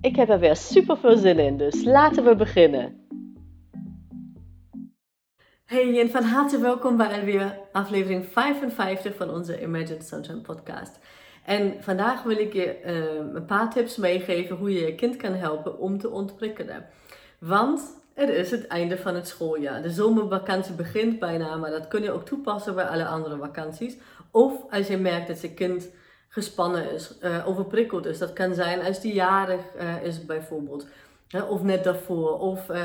Ik heb er weer super veel zin in, dus laten we beginnen. Hey en van harte welkom bij alweer aflevering 55 van onze Imagine Sunshine podcast. En vandaag wil ik je uh, een paar tips meegeven hoe je je kind kan helpen om te ontprikkelen. Want het is het einde van het schooljaar. De zomervakantie begint bijna, maar dat kun je ook toepassen bij alle andere vakanties. Of als je merkt dat je kind gespannen is, uh, overprikkeld is. Dat kan zijn als die jarig uh, is bijvoorbeeld. of net daarvoor. Of uh,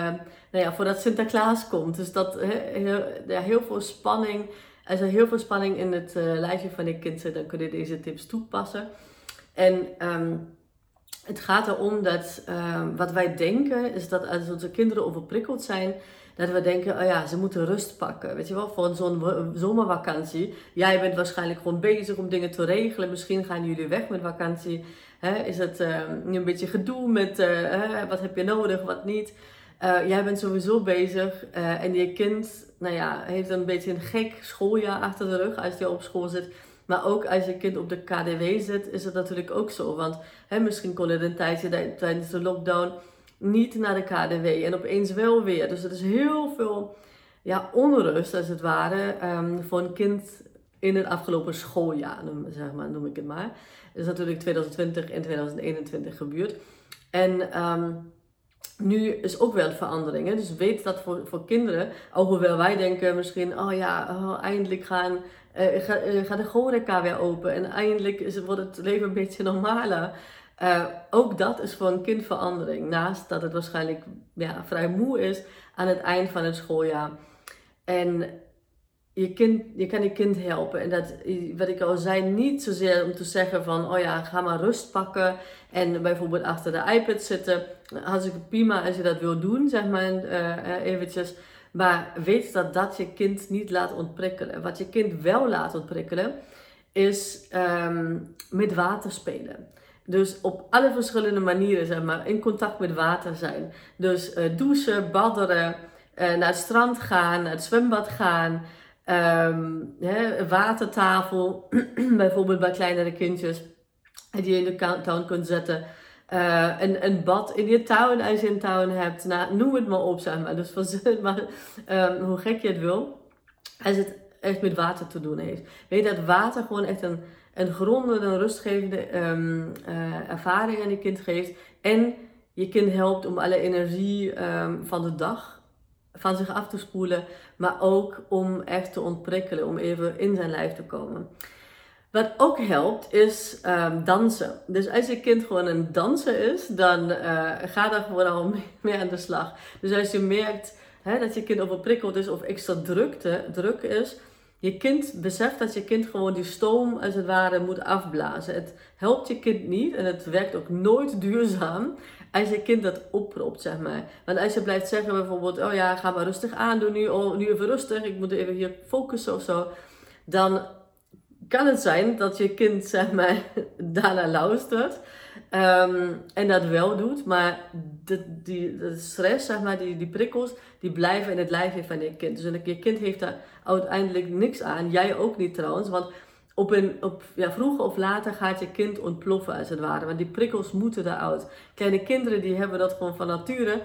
nou ja, voordat Sinterklaas komt. Dus dat heel, ja, heel veel spanning. Als er heel veel spanning in het lijfje van je kind zit, dan kun je deze tips toepassen. En um, het gaat erom dat ehm, wat wij denken is dat als onze kinderen overprikkeld zijn, dat we denken, oh ja, ze moeten rust pakken. Weet je wel, voor zo'n zomervakantie. Jij bent waarschijnlijk gewoon bezig om dingen te regelen. Misschien gaan jullie weg met vakantie. is het uh, een beetje gedoe met uh, wat heb je nodig, wat niet. Uh, jij bent sowieso bezig en je kind nou ja, heeft een beetje een gek schooljaar achter de rug als hij op school zit. Maar ook als je kind op de KDW zit, is het natuurlijk ook zo. Want misschien kon het een tijdje tijdens de lockdown niet naar de KDW en opeens wel weer. Dus er is heel veel ja, onrust, als het ware, um, voor een kind in het afgelopen schooljaar, noem, zeg maar, noem ik het maar. Dat is natuurlijk 2020 en 2021 gebeurd. En um, nu is ook wel verandering. Dus weet dat voor, voor kinderen, alhoewel wij denken misschien, oh ja, oh, eindelijk gaan, uh, ga, uh, gaat de horeca weer open en eindelijk wordt het leven een beetje normaler. Uh, ook dat is voor een kind verandering. Naast dat het waarschijnlijk ja, vrij moe is aan het eind van het schooljaar. En je, kind, je kan je kind helpen. En dat, wat ik al zei, niet zozeer om te zeggen van, oh ja, ga maar rust pakken en bijvoorbeeld achter de iPad zitten. Hartstikke prima als je dat wil doen, zeg maar, uh, eventjes. Maar weet dat dat je kind niet laat ontprikkelen. Wat je kind wel laat ontprikkelen, is um, met water spelen. Dus op alle verschillende manieren, zeg maar, in contact met water zijn. Dus uh, douchen, badderen, uh, naar het strand gaan, naar het zwembad gaan. Hè, watertafel, bijvoorbeeld bij kleinere kindjes, die je in de tuin kunt zetten. Uh, een, een bad in je tuin, als je een tuin hebt. Nou, noem het maar op, zeg maar. Dus van, maar um, hoe gek je het wil. Als het echt met water te doen heeft. Weet dat water gewoon echt een, een grondige, een rustgevende um, uh, ervaring aan je kind geeft. En je kind helpt om alle energie um, van de dag van zich af te spoelen, maar ook om echt te ontprikkelen, om even in zijn lijf te komen. Wat ook helpt is um, dansen. Dus als je kind gewoon een danser is, dan uh, ga daar gewoon al mee aan de slag. Dus als je merkt hè, dat je kind overprikkeld is of extra drukte, druk is, je kind beseft dat je kind gewoon die stoom als het ware moet afblazen. Het helpt je kind niet en het werkt ook nooit duurzaam als je kind dat oproept, zeg maar. Want als je blijft zeggen bijvoorbeeld, oh ja, ga maar rustig aandoen nu, oh, nu even rustig, ik moet even hier focussen of zo. Dan kan het zijn dat je kind, zeg maar, daarna luistert. Um, en dat wel doet, maar de, die, de stress, zeg maar, die, die prikkels, die blijven in het lijfje van je kind. Dus je kind heeft daar uiteindelijk niks aan. Jij ook niet trouwens, want op een, op, ja, vroeger of later gaat je kind ontploffen als het ware. Want die prikkels moeten eruit. Kleine kinderen die hebben dat gewoon van nature.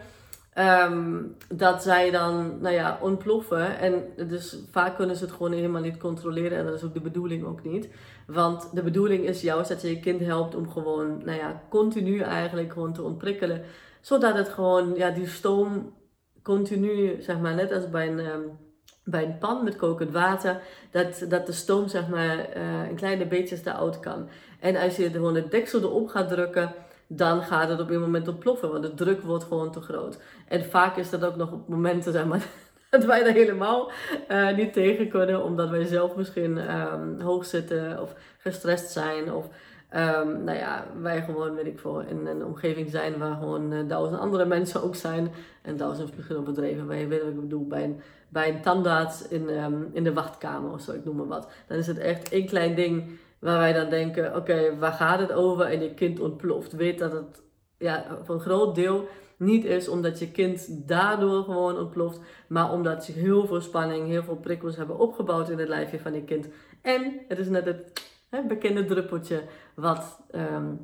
Um, dat zij dan, nou ja, ontploffen. En dus vaak kunnen ze het gewoon helemaal niet controleren. En dat is ook de bedoeling ook niet. Want de bedoeling is juist dat je je kind helpt om gewoon, nou ja, continu eigenlijk gewoon te ontprikkelen. Zodat het gewoon, ja, die stoom continu, zeg maar, net als bij een... Um, bij een pan met kokend water, dat, dat de stoom zeg maar uh, in kleine beetjes eruit kan. En als je gewoon het deksel erop gaat drukken, dan gaat het op een moment ontploffen, want de druk wordt gewoon te groot. En vaak is dat ook nog op momenten zeg maar, dat wij er helemaal uh, niet tegen kunnen, omdat wij zelf misschien um, hoog zitten of gestrest zijn of Um, nou ja, wij gewoon, weet ik veel, in een omgeving zijn waar gewoon uh, duizend andere mensen ook zijn. En duizend misschien bedrijven, waar je weet wat ik bedoel, bij een, bij een tandarts in, um, in de wachtkamer of zo, ik noem maar wat. Dan is het echt één klein ding waar wij dan denken, oké, waar gaat het over? En je kind ontploft. Weet dat het ja, voor een groot deel niet is omdat je kind daardoor gewoon ontploft, maar omdat je heel veel spanning, heel veel prikkels hebben opgebouwd in het lijfje van je kind. En het is net het hè, bekende druppeltje wat ehm,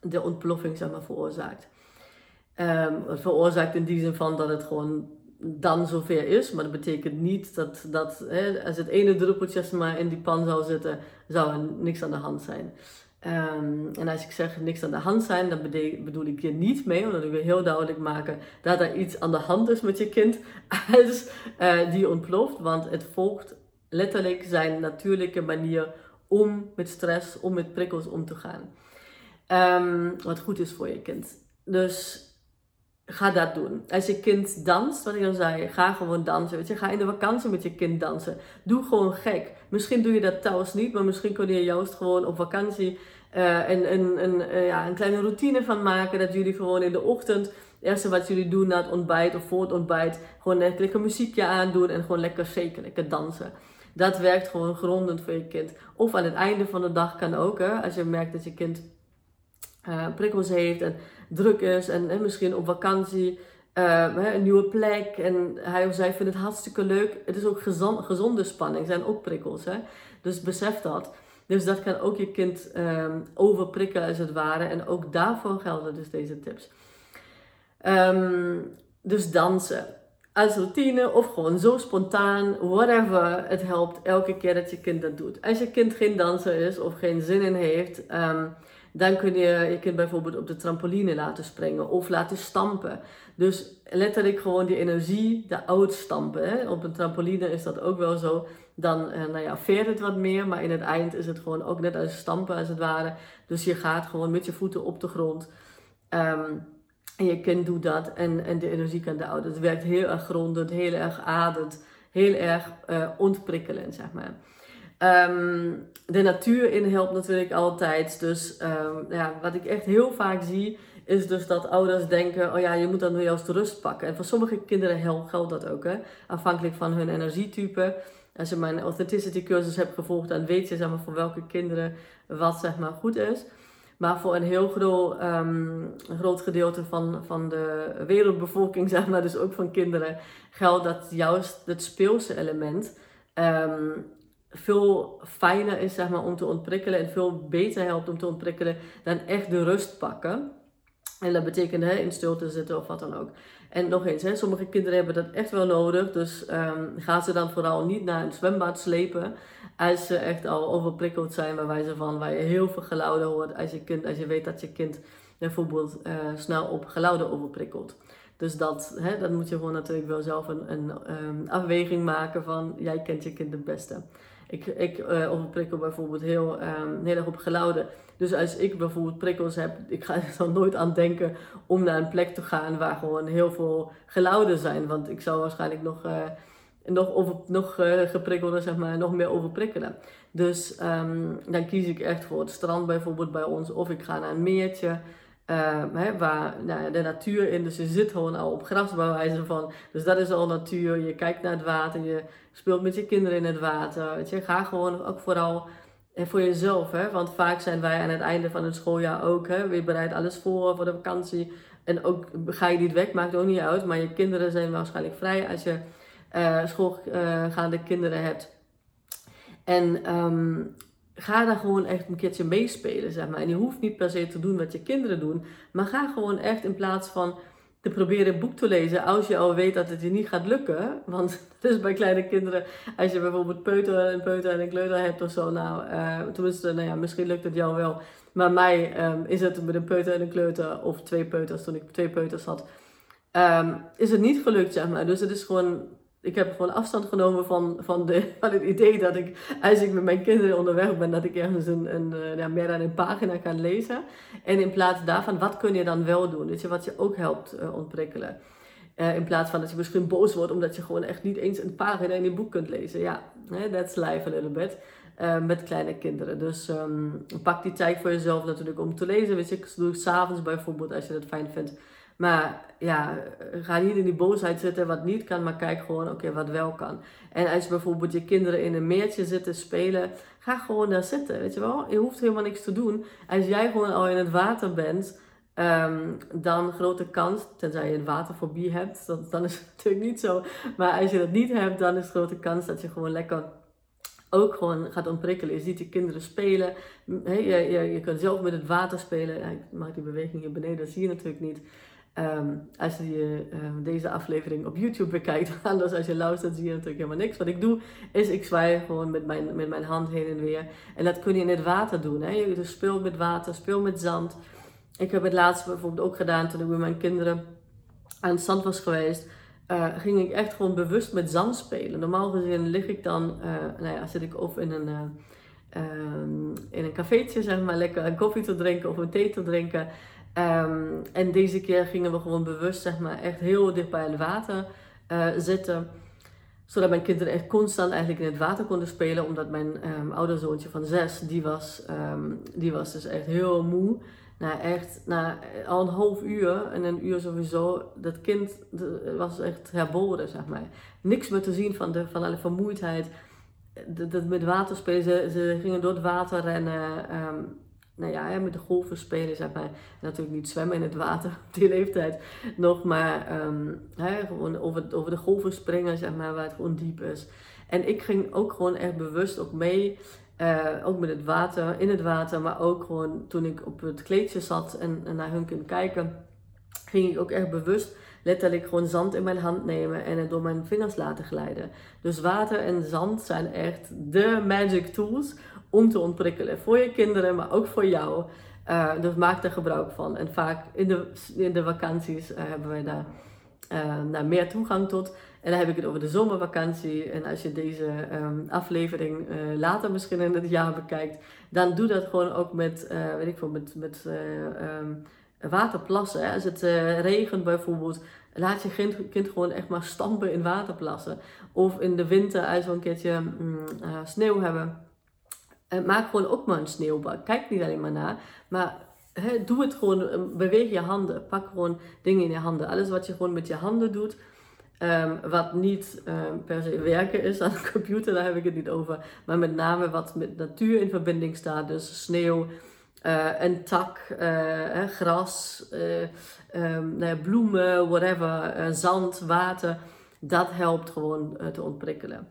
de ontploffing zeg maar, veroorzaakt. Het veroorzaakt in die zin van dat het gewoon dan zover is, maar dat betekent niet dat, dat hè, als het ene druppeltje maar in die pan zou zitten, zou er niks aan de hand zijn. Um, en als ik zeg niks aan de hand zijn, dan bedoel ik je niet mee, omdat ik wil heel duidelijk maken dat er iets aan de hand is met je kind uh, die ontploft. Want het volgt letterlijk zijn natuurlijke manier om met stress, om met prikkels om te gaan. Um, wat goed is voor je kind. Dus ga dat doen. Als je kind danst, wat ik al zei, ga gewoon dansen. Weet je, ga in de vakantie met je kind dansen. Doe gewoon gek. Misschien doe je dat thuis niet, maar misschien kun je juist gewoon op vakantie uh, een, een, een, uh, ja, een kleine routine van maken. Dat jullie gewoon in de ochtend, het eerste wat jullie doen na het ontbijt of voor het ontbijt, gewoon lekker muziekje aandoen en gewoon lekker zeker, lekker dansen. Dat werkt gewoon grondend voor je kind. Of aan het einde van de dag kan ook, hè, als je merkt dat je kind uh, prikkels heeft en druk is en, en misschien op vakantie. Uh, een nieuwe plek en hij of zij vindt het hartstikke leuk. Het is ook gezond, gezonde spanning, zijn ook prikkels. Hè? Dus besef dat. Dus dat kan ook je kind um, overprikken als het ware. En ook daarvoor gelden dus deze tips. Um, dus dansen. Als routine of gewoon zo spontaan, whatever. Het helpt elke keer dat je kind dat doet. Als je kind geen danser is of geen zin in heeft, um, dan kun je je kind bijvoorbeeld op de trampoline laten springen of laten stampen. Dus letterlijk gewoon die energie de uitstampen. Hè? Op een trampoline is dat ook wel zo. Dan eh, nou ja, veert het wat meer, maar in het eind is het gewoon ook net als stampen als het ware. Dus je gaat gewoon met je voeten op de grond. Um, en je kind doet dat en, en de energie kan houden. Het werkt heel erg grondend, heel erg adend, heel erg uh, ontprikkelend, zeg maar. Um, de natuur in helpt natuurlijk altijd. Dus um, ja, wat ik echt heel vaak zie, is dus dat ouders denken: oh ja, je moet dan nu juist rust pakken. En voor sommige kinderen geldt dat ook, hè? afhankelijk van hun energietype. Als je mijn authenticity cursus hebt gevolgd, dan weet je zeg maar, voor welke kinderen wat zeg maar, goed is. Maar voor een heel groot, um, groot gedeelte van, van de wereldbevolking, zeg maar, dus ook van kinderen, geldt dat juist het speelse element um, veel fijner is zeg maar, om te ontprikkelen en veel beter helpt om te ontprikkelen dan echt de rust pakken. En dat betekent hè, in stilte zitten of wat dan ook. En nog eens, hè, sommige kinderen hebben dat echt wel nodig. Dus um, ga ze dan vooral niet naar een zwembad slepen. Als ze echt al overprikkeld zijn, bij wijze van waar je heel veel geluiden hoort. Als je, kind, als je weet dat je kind bijvoorbeeld uh, snel op geluiden overprikkelt. Dus dat, hè, dan moet je gewoon natuurlijk wel zelf een, een um, afweging maken van jij kent je kind het beste. Ik, ik uh, overprikkel bijvoorbeeld heel, um, heel erg op geluiden. Dus als ik bijvoorbeeld prikkels heb, ik ga er dan nooit aan denken om naar een plek te gaan waar gewoon heel veel geluiden zijn. Want ik zou waarschijnlijk nog, uh, nog, over, nog uh, zeg maar, nog meer overprikkelen. Dus um, dan kies ik echt voor het strand bijvoorbeeld bij ons. Of ik ga naar een meertje. Uh, hè, waar nou, de natuur in, dus je zit gewoon al op gras bij wijze van. Dus dat is al natuur. Je kijkt naar het water, je speelt met je kinderen in het water. Weet je, ga gewoon ook vooral en voor jezelf, hè? want vaak zijn wij aan het einde van het schooljaar ook, hè? je bereidt alles voor voor de vakantie. En ook ga je niet weg, maakt ook niet uit, maar je kinderen zijn waarschijnlijk vrij als je uh, schoolgaande kinderen hebt. En um, ga daar gewoon echt een keertje meespelen, zeg maar. En je hoeft niet per se te doen wat je kinderen doen, maar ga gewoon echt in plaats van te proberen een boek te lezen als je al weet dat het je niet gaat lukken. Want dus bij kleine kinderen, als je bijvoorbeeld peuter, een peuter en een kleuter hebt of zo, nou, uh, tenminste, nou ja, misschien lukt het jou wel. Maar mij um, is het met een peuter en een kleuter, of twee peuters, toen ik twee peuters had, um, is het niet gelukt, zeg maar. Dus het is gewoon ik heb gewoon afstand genomen van, van, de, van het idee dat ik, als ik met mijn kinderen onderweg ben, dat ik ergens een, een, eh, ja, meer dan een pagina kan lezen. En in plaats daarvan, wat kun je dan wel doen? Weet je, wat je ook helpt uh, ontprikkelen. in plaats van dat je misschien boos wordt omdat je gewoon echt niet eens een pagina in je boek kunt lezen. Ja, that's life a little bit. met kleine kinderen. Dus ehm, pak die tijd voor jezelf natuurlijk om te lezen. Weet je, doe s'avonds bijvoorbeeld als je dat fijn vindt. Maar ja, ga niet in die boosheid zitten wat niet kan, maar kijk gewoon, oké, wat wel kan. En als bijvoorbeeld je kinderen in een meertje zitten spelen, ga gewoon daar zitten, weet je wel. Je hoeft helemaal niks te doen. Als jij gewoon al in het water bent, um, dan grote kans, tenzij je een waterfobie hebt, dat, dan is het natuurlijk niet zo. Maar als je dat niet hebt, dan is grote kans dat je gewoon lekker ook gewoon gaat ontprikkelen. Je ziet je kinderen spelen. je, je, je kunt zelf met het water spelen. Ik maak die beweging hier beneden, dat zie je natuurlijk niet. Um, als je um, deze aflevering op YouTube bekijkt, anders als je luistert, zie je natuurlijk helemaal niks. Wat ik doe, is ik zwaai gewoon met mijn, met mijn hand heen en weer. En dat kun je in het water doen. Hè? Je dus speelt met water, speel met zand. Ik heb het laatst bijvoorbeeld ook gedaan toen ik met mijn kinderen aan het zand was geweest. Uh, ging ik echt gewoon bewust met zand spelen. Normaal gezien lig ik dan, uh, nou ja, zit ik of in een, uh, in een cafeetje, zeg maar, lekker een koffie te drinken of een thee te drinken. Um, en deze keer gingen we gewoon bewust, zeg maar, echt heel dicht bij het water uh, zitten. Zodat mijn kinderen echt constant eigenlijk in het water konden spelen. Omdat mijn um, ehm, ouderzoontje van zes, die was, um, die was dus echt heel moe. Nou, echt, na al een half uur en een uur sowieso, dat kind was echt herboren, zeg maar. Niks meer te zien van, de, van alle vermoeidheid. Dat, met water spelen, ze, gingen door het water rennen. Nou ja, met de golven spelen, zeg maar. Natuurlijk niet zwemmen in het water op die leeftijd nog, maar um, hè, gewoon over, over de golven springen, zeg maar, waar het gewoon diep is. En ik ging ook gewoon echt bewust ook mee, uh, ook met het water, in het water, maar ook gewoon toen ik op het kleedje zat en, en naar hun kon kijken, ging ik ook echt bewust letterlijk gewoon zand in mijn hand nemen en het door mijn vingers laten glijden. Dus water en zand zijn echt de magic tools om te ontprikkelen. Voor je kinderen, maar ook voor jou. Uh, dus maak er gebruik van. En vaak in de, in de vakanties uh, hebben wij daar uh, meer toegang tot. En dan heb ik het over de zomervakantie. En als je deze um, aflevering later misschien in het jaar bekijkt, dan doe dat gewoon ook met, weet ik veel, met, met um, waterplassen. Als het regent bijvoorbeeld, laat je kind, kind, gewoon echt maar stampen in waterplassen. Of in de winter, als we een keertje mm, sneeuw hebben uh, maak gewoon ook maar een sneeuwbak. Kijk niet alleen maar naar. Maar doe het gewoon. Eh, beweeg je handen. Pak gewoon dingen in je handen. Alles wat je gewoon met je handen doet. Um, wat niet um, per se werken is aan de computer, daar heb ik het niet over. Maar met name wat met natuur in verbinding staat. Dus sneeuw, uh, een tak, uh, gras, um, nou ja, bloemen, whatever, zand, water. Dat helpt gewoon te ontprikkelen.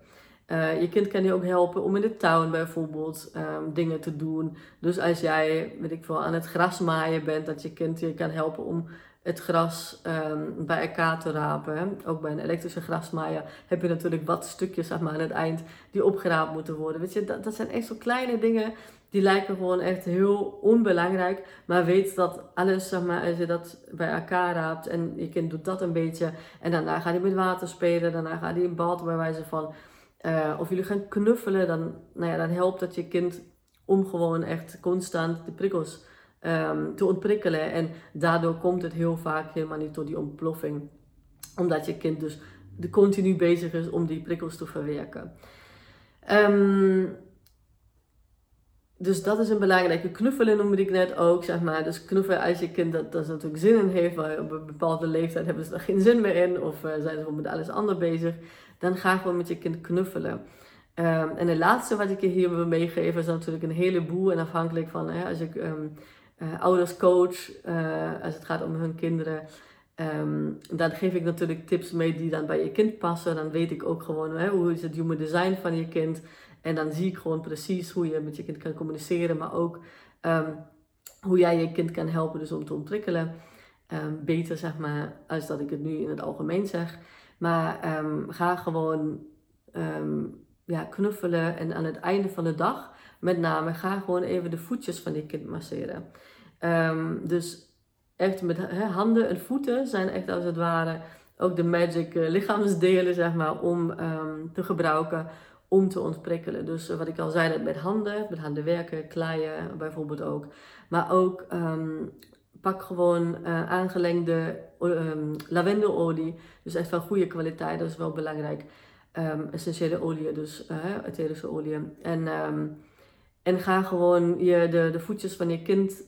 Je kind kan je ook helpen om in de tuin bijvoorbeeld um, dingen te doen. Dus als jij, weet ik veel, aan het gras maaien bent, dat je kind je kan helpen om het gras um, bij elkaar te rapen. Ook bij een elektrische grasmaaier heb je natuurlijk wat stukjes zeg maar, aan het eind die opgeraapt moeten worden. Weet je, dat, dat zijn echt zo kleine dingen die lijken gewoon echt heel onbelangrijk. Maar weet dat alles, zeg maar, als je dat bij elkaar raapt en je kind doet dat een beetje. En daarna gaat hij met water spelen, daarna gaat hij in bad bij wijze van. Uh, of jullie gaan knuffelen, dan, nou ja, dan helpt dat je kind om gewoon echt constant de prikkels um, te ontprikkelen. En daardoor komt het heel vaak helemaal niet tot die ontploffing. Omdat je kind dus continu bezig is om die prikkels te verwerken. Um, dus dat is een belangrijke. Knuffelen noemde ik net ook, zeg maar. Dus knuffelen als je kind dat, dat natuurlijk zin in heeft, maar op een bepaalde leeftijd hebben ze er geen zin meer in, of uh, zijn ze met alles anders bezig, dan ga gewoon met je kind knuffelen. Um, en het laatste wat ik je hier wil meegeven is natuurlijk een heleboel en afhankelijk van hè, als ik um, uh, ouders coach, uh, als het gaat om hun kinderen, um, dan geef ik natuurlijk tips mee die dan bij je kind passen. Dan weet ik ook gewoon hè, hoe is het human design van je kind. En dan zie ik gewoon precies hoe je met je kind kan communiceren, maar ook um, hoe jij je kind kan helpen dus om te ontwikkelen. Um, beter zeg maar, als dat ik het nu in het algemeen zeg. Maar um, ga gewoon ja, knuffelen en aan het einde van de dag, met name, ga gewoon even de voetjes van je kind masseren. dus echt met handen en voeten zijn echt als het ware ook de magic uh, lichaamsdelen, zeg maar, om te gebruiken om te ontprikkelen. Dus eh, wat ik al zei, met handen, met handen werken, kleien bijvoorbeeld ook. Maar ook um, pak gewoon uh, aangelengde um, lavendelolie. Dus echt van goede kwaliteit, dat is wel belangrijk. Um, essentiële olie, dus uh, etherische olie. En, en ga gewoon je, de, de voetjes van je kind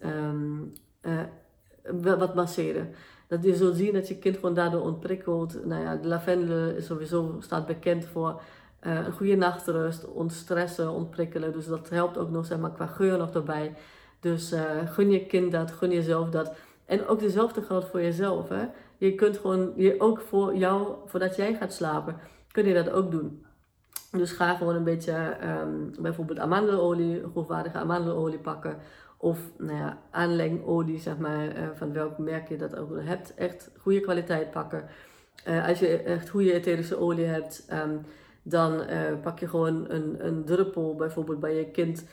wat masseren. Dat je zult zien dat je kind gewoon daardoor ontprikkelt. Nou ja, de lavendel is sowieso staat bekend voor een goede nachtrust, ontstressen, ontprikkelen. Dus dat helpt ook nog zeg maar, qua geur nog erbij. Dus uh, gun je kind dat, gun jezelf dat. En ook dezelfde geldt voor jezelf. Hè? Je kunt gewoon, je, ook voor jou, voordat jij gaat slapen, kun je dat ook doen. Dus ga gewoon een beetje um, bijvoorbeeld amandelolie, hoogwaardige amandelolie pakken. Of nou ja, aanlengolie, zeg maar, uh, van welk merk je dat ook hebt. Echt goede kwaliteit pakken. Als je echt goede etherische olie hebt, um, dan pak je gewoon een, een druppel bijvoorbeeld bij je kind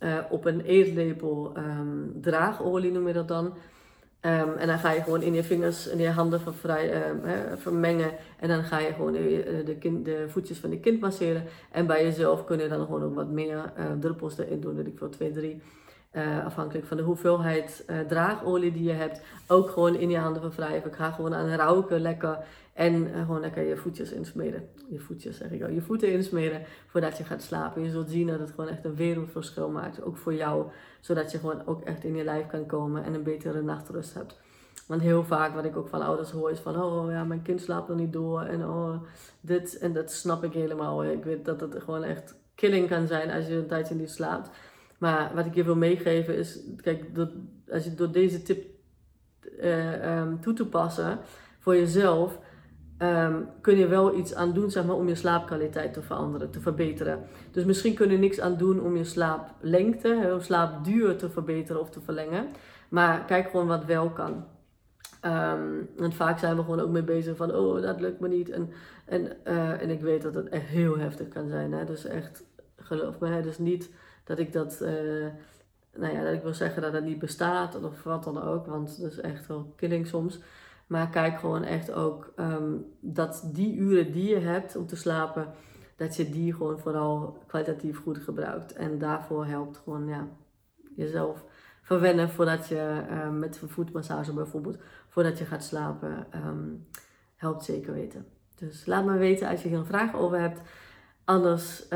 uh, op een eetlepel um, draagolie noem je dat dan. Um, en dan ga je gewoon in je vingers en je handen um, vermengen. En dan ga je gewoon de, eh, de, kind, de, voetjes van de kind masseren. En bij jezelf kun je dan gewoon ook wat meer druppels erin doen. Dat ik voor 2, 3. Uh, afhankelijk van de hoeveelheid draagolie die je hebt. Ook gewoon in je handen wrijven. Ik ga gewoon aan rauken lekker. En uh, gewoon lekker je voetjes insmeren. Je voetjes zeg ik al. Je voeten insmeren voordat je gaat slapen. Je zult zien dat het gewoon echt een wereldverschil maakt. Ook voor jou. Zodat je gewoon ook echt in je lijf kan komen. En een betere nachtrust hebt. Want heel vaak wat ik ook van ouders hoor is van... Oh ja, mijn kind slaapt nog niet door. En oh, dit. En dat snap ik helemaal. Ik weet dat het gewoon echt killing kan zijn als je een tijdje niet slaapt. Maar wat ik je wil meegeven is, kijk, door, als je door deze tip uh, um, toe te passen voor jezelf, um, kun je wel iets aan doen zeg maar, om je slaapkwaliteit te veranderen, te verbeteren. Dus misschien kun je niks aan doen om je slaaplengte, je slaapduur te verbeteren of te verlengen. Maar kijk gewoon wat wel kan. Um, en vaak zijn we gewoon ook mee bezig van, oh, dat lukt me niet. En, en, uh, en ik weet dat het echt heel heftig kan zijn. Hè? Dus echt, geloof me, dus niet dat ik dat, uh, nou ja, dat ik wil zeggen dat het niet bestaat of wat dan ook, want dat is echt wel killing soms. Maar kijk gewoon echt ook um, dat die uren die je hebt om te slapen, dat je die gewoon vooral kwalitatief goed gebruikt. En daarvoor helpt gewoon ja, jezelf verwennen voordat je uh, met een voetmassage bijvoorbeeld, voordat je gaat slapen, um, helpt zeker weten. Dus laat me weten als je hier een vraag over hebt. Anders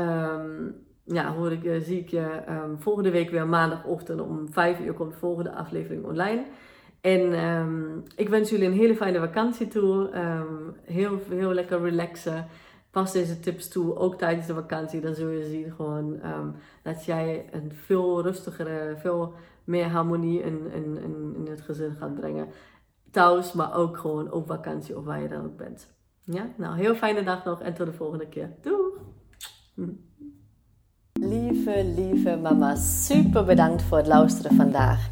ja, hoor ik, eh, zie ik je volgende week weer maandagochtend om 5 uur komt de volgende aflevering online. En um, ik wens jullie een hele fijne vakantie toe. Um, heel, heel lekker relaxen. Pas deze tips toe, ook tijdens de vakantie. Dan zul je zien gewoon dat jij een veel rustigere, veel meer harmonie in, in, in, in het gezin gaat brengen. Thuis, maar ook gewoon op vakantie of waar je dan ook bent. Ja, nou, heel fijne dag nog en tot de volgende keer. Doeg! Lieve, lieve mama, super bedankt voor het luisteren vandaag.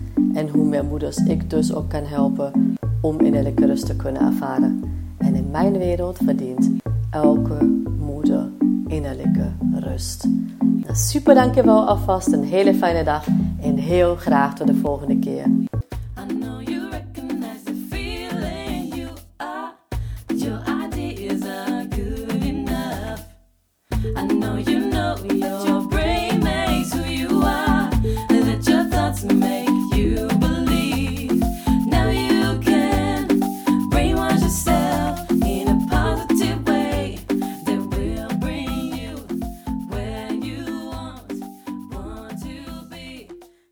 En hoe meer moeders ik dus ook kan helpen om innerlijke rust te kunnen ervaren. En in mijn wereld verdient elke moeder innerlijke rust. Nou, super dankjewel alvast, een hele fijne dag en heel graag tot de volgende keer.